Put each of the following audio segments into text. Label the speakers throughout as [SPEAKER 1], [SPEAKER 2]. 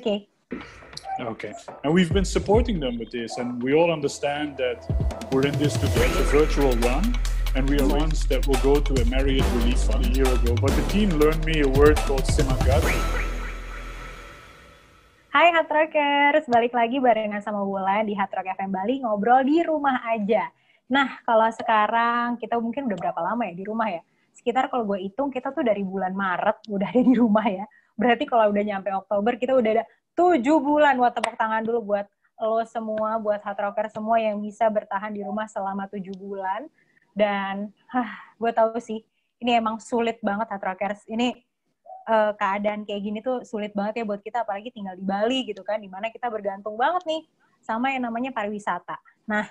[SPEAKER 1] Okay.
[SPEAKER 2] Okay. And we've been supporting them with this, and we all understand that we're in this together, virtual run, and we are ones that will go to a Marriott Relief Fund a year ago. But the team learned me a word called Simagat.
[SPEAKER 1] Hai Hard Rockers, balik lagi barengan sama Wulan di Hard Rock FM Bali ngobrol di rumah aja. Nah, kalau sekarang kita mungkin udah berapa lama ya di rumah ya? Sekitar kalau gue hitung kita tuh dari bulan Maret udah ada di rumah ya. Berarti kalau udah nyampe Oktober kita udah ada tujuh bulan. Buat tepuk tangan dulu buat lo semua, buat Hard Rocker semua yang bisa bertahan di rumah selama tujuh bulan. Dan, hah, gue tahu sih, ini emang sulit banget Hard Rockers. Ini uh, keadaan kayak gini tuh sulit banget ya buat kita, apalagi tinggal di Bali gitu kan, di mana kita bergantung banget nih sama yang namanya pariwisata. Nah,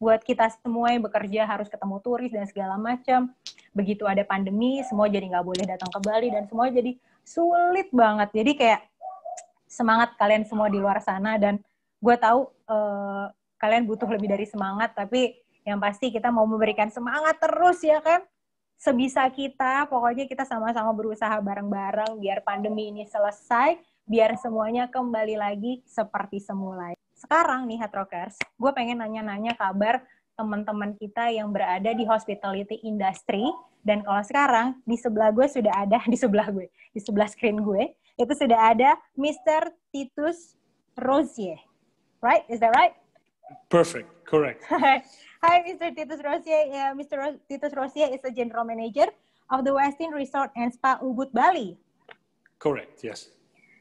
[SPEAKER 1] buat kita semua yang bekerja harus ketemu turis dan segala macam. Begitu ada pandemi, semua jadi nggak boleh datang ke Bali dan semua jadi sulit banget. Jadi kayak semangat kalian semua di luar sana dan gue tahu uh, kalian butuh lebih dari semangat, tapi yang pasti kita mau memberikan semangat terus ya kan. Sebisa kita, pokoknya kita sama-sama berusaha bareng-bareng biar pandemi ini selesai, biar semuanya kembali lagi seperti semula sekarang nih Rockers, gue pengen nanya-nanya kabar teman-teman kita yang berada di hospitality industry. Dan kalau sekarang di sebelah gue sudah ada, di sebelah gue, di sebelah screen gue, itu sudah ada Mr. Titus Rosier. Right? Is that right?
[SPEAKER 2] Perfect. Correct.
[SPEAKER 1] Hi, Mr. Titus Rosier. Yeah, Mr. Ro Titus Rosier is the general manager of the Westin Resort and Spa Ubud, Bali.
[SPEAKER 2] Correct. Yes.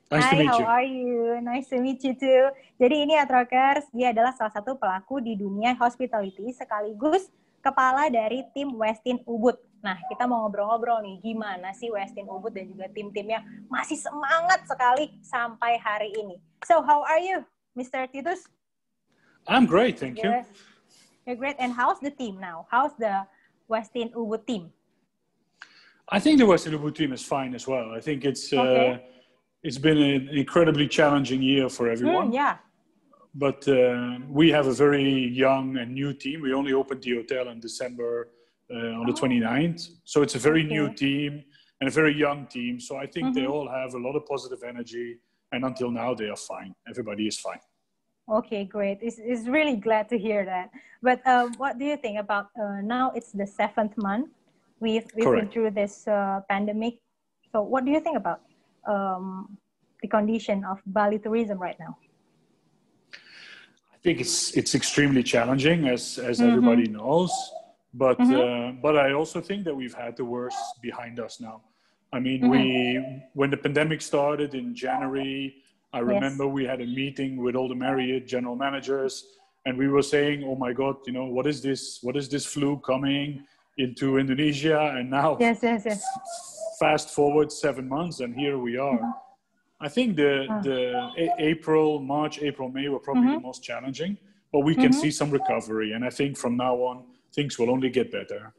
[SPEAKER 2] Nice
[SPEAKER 1] Hi,
[SPEAKER 2] to meet
[SPEAKER 1] how
[SPEAKER 2] you.
[SPEAKER 1] are you? Nice to meet you too. Jadi ini Atrokers, dia adalah salah satu pelaku di dunia hospitality sekaligus kepala dari tim Westin Ubud. Nah, kita mau ngobrol-ngobrol nih, gimana sih Westin Ubud dan juga tim-timnya masih semangat sekali sampai hari ini. So, how are you, Mr. Titus?
[SPEAKER 2] I'm great, thank you.
[SPEAKER 1] You're, you're great. And how's the team now? How's the Westin Ubud team?
[SPEAKER 2] I think the Western Ubud team is fine as well. I think it's
[SPEAKER 1] Okay.
[SPEAKER 2] uh, it's been an incredibly challenging year for everyone.
[SPEAKER 1] Hmm, yeah.
[SPEAKER 2] But uh, we have a very young and new team. We only opened the hotel in December uh, on the 29th. So it's a very new team and a very young team. So I think they
[SPEAKER 1] Mhm.
[SPEAKER 2] all have a lot of positive energy. And until now, they are fine. Everybody is fine.
[SPEAKER 1] Okay, great. It's, it's really glad to hear that. But uh, what do you think about uh, now? It's the seventh month. We've, we've been through this uh, pandemic. So, what do you think about um, the condition of Bali tourism right now?
[SPEAKER 2] I think it's it's extremely challenging, as as
[SPEAKER 1] Mhm.
[SPEAKER 2] everybody knows. But
[SPEAKER 1] Mhm.
[SPEAKER 2] uh, but I also think that we've had the worst behind us now. I mean,
[SPEAKER 1] Mhm.
[SPEAKER 2] we when the pandemic started in January, I remember we had a meeting with all the Marriott general managers, and we were saying, "Oh my God, you know what is this? What is this flu coming into Indonesia?" And now,
[SPEAKER 1] Yes, yes, yes.
[SPEAKER 2] Fast forward seven months, and here we are. I think the
[SPEAKER 1] Ah.
[SPEAKER 2] the A- April, March, April, May were probably the most challenging, but we can see some recovery, and I think from now on things will only get better.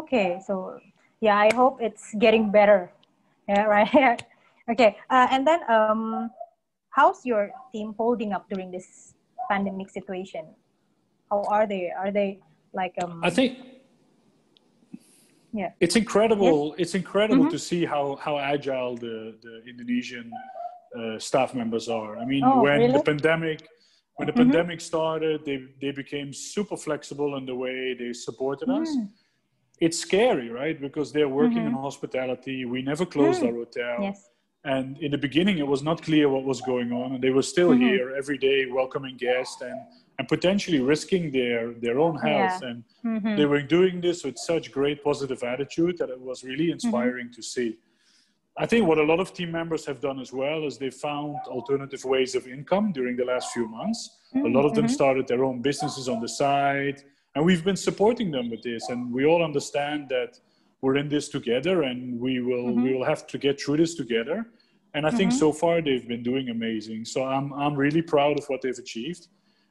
[SPEAKER 1] Okay, so yeah, I hope it's getting better. Yeah, right. okay, uh, and then um, how's your team holding up during this pandemic situation? How are they? Are they like um?
[SPEAKER 2] I think
[SPEAKER 1] yeah.
[SPEAKER 2] it's incredible. It's incredible
[SPEAKER 1] Mhm.
[SPEAKER 2] to see how how agile the the Indonesian uh, staff members are. I mean,
[SPEAKER 1] Oh,
[SPEAKER 2] when the pandemic when the
[SPEAKER 1] Mhm.
[SPEAKER 2] pandemic started, they they became super flexible in the way they supported us.
[SPEAKER 1] Mm.
[SPEAKER 2] It's scary, right? Because they're working in
[SPEAKER 1] Mhm.
[SPEAKER 2] hospitality. We never closed
[SPEAKER 1] Mm.
[SPEAKER 2] our hotel.
[SPEAKER 1] Yes.
[SPEAKER 2] And in the beginning, it was not clear what was going on, and they were still
[SPEAKER 1] Mhm.
[SPEAKER 2] here every day, welcoming guests and, and potentially risking their, their own health.
[SPEAKER 1] Yeah.
[SPEAKER 2] And
[SPEAKER 1] Mhm.
[SPEAKER 2] they were doing this with such great positive attitude that it was really
[SPEAKER 1] Mm-hmm.
[SPEAKER 2] inspiring to see. I think what a lot of team members have done as well is they found alternative ways of income during the last few months. A lot of them
[SPEAKER 1] Mhm.
[SPEAKER 2] started their own businesses on the side, and we've been supporting them with this. And we all understand that we're in this together, and we will
[SPEAKER 1] Mhm.
[SPEAKER 2] we will have to get through this together. And I think so far they've been doing amazing. So I'm I'm really proud of what they've achieved,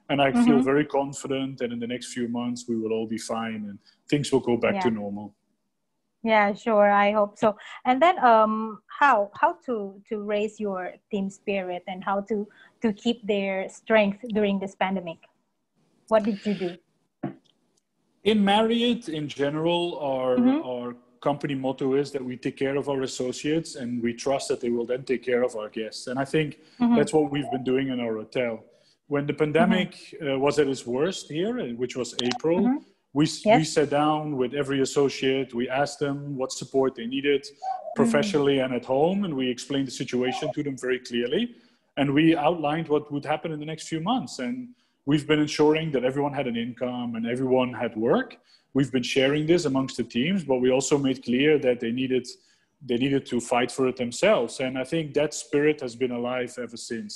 [SPEAKER 2] and I feel
[SPEAKER 1] Mhm.
[SPEAKER 2] very confident that in the next few months we will all be fine and things will go back to normal.
[SPEAKER 1] Yeah, sure. I hope so. And then, um, how how to to raise your team spirit and how to to keep their strength during this pandemic? What did you do?
[SPEAKER 2] in Marriott in general, our
[SPEAKER 1] Mhm.
[SPEAKER 2] our company motto is that we take care of our associates and we trust that they will then take care of our guests. And I think mm-hmm. that's what we've been doing in our hotel. When the pandemic mm-hmm. uh, was at its worst here, uh, which was April, mm-hmm. we, yes. we sat down with every associate. We asked them what support they needed professionally and at home, and we explained the situation to them very clearly. And we outlined what would happen in the next few months. And we've been ensuring that everyone had an income and everyone had work we've been sharing this amongst the teams, but we also made clear that they needed they needed to fight for it themselves. And I think that spirit has been alive ever since.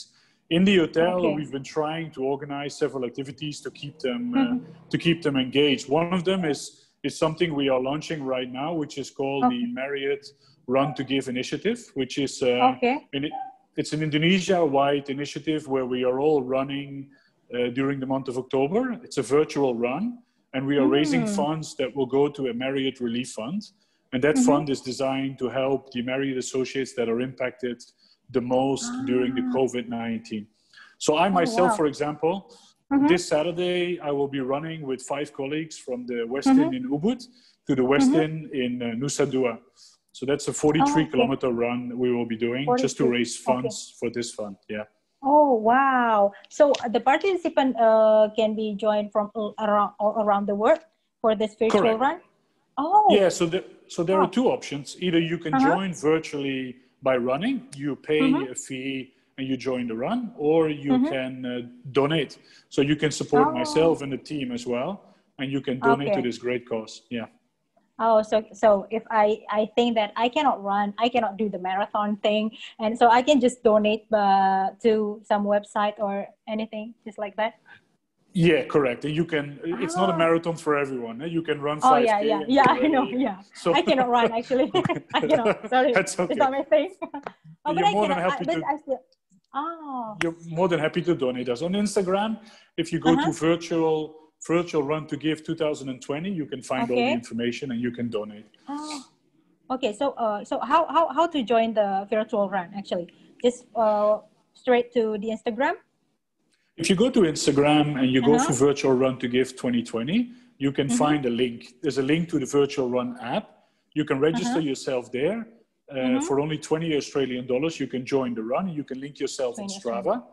[SPEAKER 2] In the hotel, okay. we've been trying to organize several activities to keep them uh, mm-hmm. to keep them engaged. One of them is is something we are launching right now, which is called okay. the Marriott Run to Give initiative, which is uh, okay. it's an Indonesia-wide initiative where we are all running uh, during the month of October. It's a virtual run and we are mm. raising funds that will go to a Marriott Relief Fund. And that mm-hmm. fund is designed to help the Marriott associates that are impacted the most ah. during the COVID 19. So, I oh, myself, oh, wow. for example, mm-hmm. this Saturday, I will be running with five colleagues from the West mm-hmm. In Ubud to the West mm-hmm. Inn in uh, Nusa Dua. So, that's a 43 oh, okay. kilometer run we will be doing 43. just to raise funds okay. for this fund. Yeah.
[SPEAKER 1] Oh wow! So uh, the participant uh, can be joined from around around the world for this virtual Correct. run.
[SPEAKER 2] Oh yeah. So the, so there are two options. Either you can uh-huh. join virtually by running, you pay mm-hmm. a fee and you join the run, or you mm-hmm. can uh, donate. So you can support oh. myself and the team as well, and you can donate okay. to this great cause. Yeah
[SPEAKER 1] oh so so if i i think that i cannot run i cannot do the marathon thing and so i can just donate uh, to some website or anything just like that
[SPEAKER 2] yeah correct you can it's oh. not a ah. marathon for everyone eh? you can run 5
[SPEAKER 1] oh yeah yeah yeah i know yeah so i cannot run actually i cannot sorry
[SPEAKER 2] That's okay.
[SPEAKER 1] it's not my thing
[SPEAKER 2] oh, you're more than happy I, to I still, oh. you're more than happy to donate us on instagram if you go uh-huh. to virtual virtual run to give 2020 you can find okay. all the information and you can donate
[SPEAKER 1] oh. okay so uh, so how, how how to join the virtual run actually just uh, straight to the instagram
[SPEAKER 2] if you go to instagram and you uh-huh. go for virtual run to give 2020 you can mm-hmm. find a link there's a link to the virtual run app you can register uh-huh. yourself there uh, mm-hmm. for only 20 australian dollars you can join the run you can link yourself on strava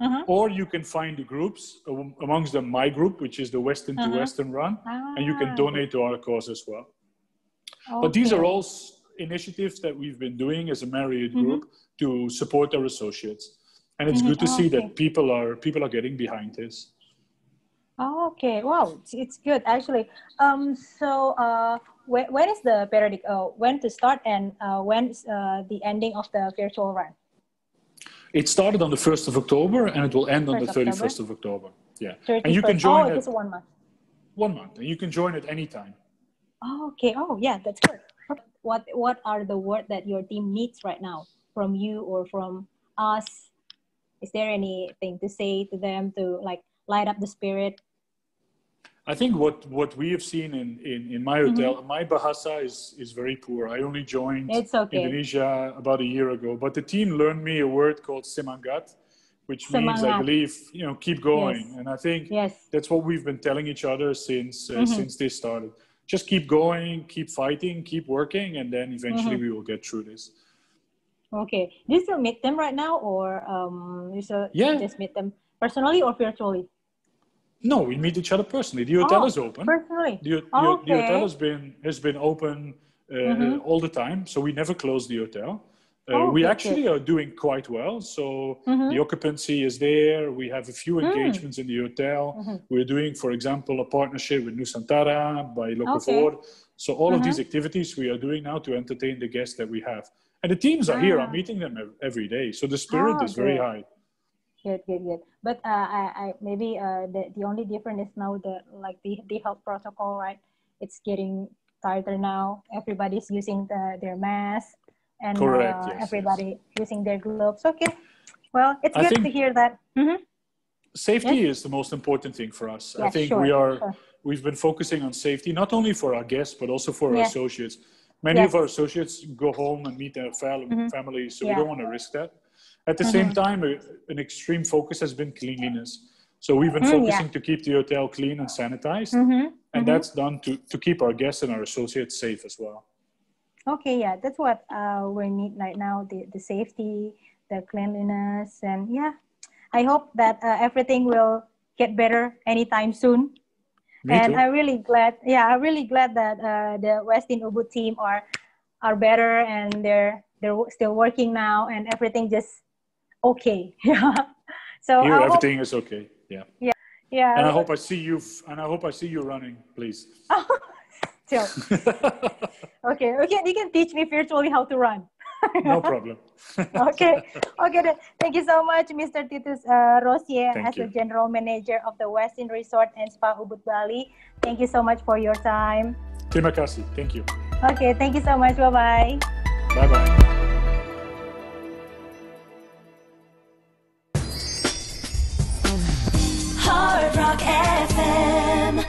[SPEAKER 2] uh-huh. Or you can find the groups, amongst them my group, which is the Westin uh-huh. to Westin Run, ah. and you can ah. donate to our cause as well. Okay. But these are all initiatives that we've been doing as a Marriott mm-hmm. group to support our associates. And it's good to oh, see okay. that people are people are getting behind this.
[SPEAKER 1] Oh, okay. Wow, it's, it's good actually. Um, so uh, when, when is the periodic? Uh, when to start and uh, when is uh, the ending of the virtual run?
[SPEAKER 2] It started on the 1st of October and it will end on the 31st of October. Yeah.
[SPEAKER 1] 31st. And you can join oh, it. one month.
[SPEAKER 2] One month. And you can join at any time.
[SPEAKER 1] Oh, okay. Oh, yeah, that's good. What What are the words that your team needs right now from you or from us? Is there anything to say to them to like light up the spirit
[SPEAKER 2] I think what, what we have seen in, in, in my hotel, mm-hmm. my Bahasa is, is very poor. I only joined okay. Indonesia about a year ago, but the team learned me a word called semangat, which Semangat. means, I believe, you know, keep going. Yes. And I think yes. that's what we've been telling each other since, uh, mm-hmm. since this started. Just keep going, keep fighting, keep working, and then eventually mm-hmm. we will get through this.
[SPEAKER 1] Okay. Do you still meet them right now, or um, you still yeah. just meet them personally or virtually?
[SPEAKER 2] No, we meet each other personally. The hotel
[SPEAKER 1] oh,
[SPEAKER 2] is open.
[SPEAKER 1] Personally.
[SPEAKER 2] The, the, okay. the, hotel has been has been open uh, mm-hmm. all the time, so we never close the hotel. Uh, oh, we actually are doing quite well. So mm-hmm. the occupancy is there. We have a few mm. engagements mm. in the hotel. Mm-hmm. We're doing, for example, a partnership with Nusantara by Locavore. Okay. So all of these mm-hmm. activities we are doing now to entertain the guests that we have. And the teams are ah. here. I'm ah. meeting them every day. So the spirit oh, is very high.
[SPEAKER 1] Good, good, good. But uh, I, I maybe uh, the the only difference is now the like the the health protocol, right? It's getting tighter now. Everybody's using the their mask, and Correct, uh, yes, everybody yes. using their gloves. Okay. Well, it's I good to hear that. Mm-hmm.
[SPEAKER 2] Safety yes? is the most important thing for us. Yes, I think sure, we are. Sure. We've been focusing on safety not only for our guests but also for our associates. Many of our associates go home and meet their fam- mm-hmm. families, so yeah. we don't want to risk that. At the mm-hmm. same time, a, an extreme focus has been cleanliness. So we've been mm, focusing yeah. to keep the hotel clean and sanitized, mm-hmm. and mm-hmm. that's done to, to keep our guests and our associates safe as well.
[SPEAKER 1] Okay, yeah, that's what uh, we need right now: the the safety, the cleanliness, and yeah, I hope that uh, everything will get better anytime soon.
[SPEAKER 2] Me
[SPEAKER 1] and
[SPEAKER 2] too.
[SPEAKER 1] I'm really glad. Yeah, I'm really glad that uh, the Westin Ubud team are are better and they're they're still working now and everything just okay. Yeah. So
[SPEAKER 2] Here,
[SPEAKER 1] I hope,
[SPEAKER 2] everything is okay. Yeah.
[SPEAKER 1] yeah. Yeah.
[SPEAKER 2] And I hope I see you. f- And I hope I see you running, please.
[SPEAKER 1] Okay. Okay. You can teach me virtually how to run.
[SPEAKER 2] No problem.
[SPEAKER 1] okay. Okay. then. Thank you so much, Mr. Titus uh, Rosier,
[SPEAKER 2] Thank
[SPEAKER 1] as the
[SPEAKER 2] you.
[SPEAKER 1] General Manager of the Westin Resort and Spa Ubud Bali. Thank you so much for your time.
[SPEAKER 2] Terima kasih. Thank you.
[SPEAKER 1] Okay. Thank you so much. Bye bye.
[SPEAKER 2] Bye bye.
[SPEAKER 3] Hard Rock FM.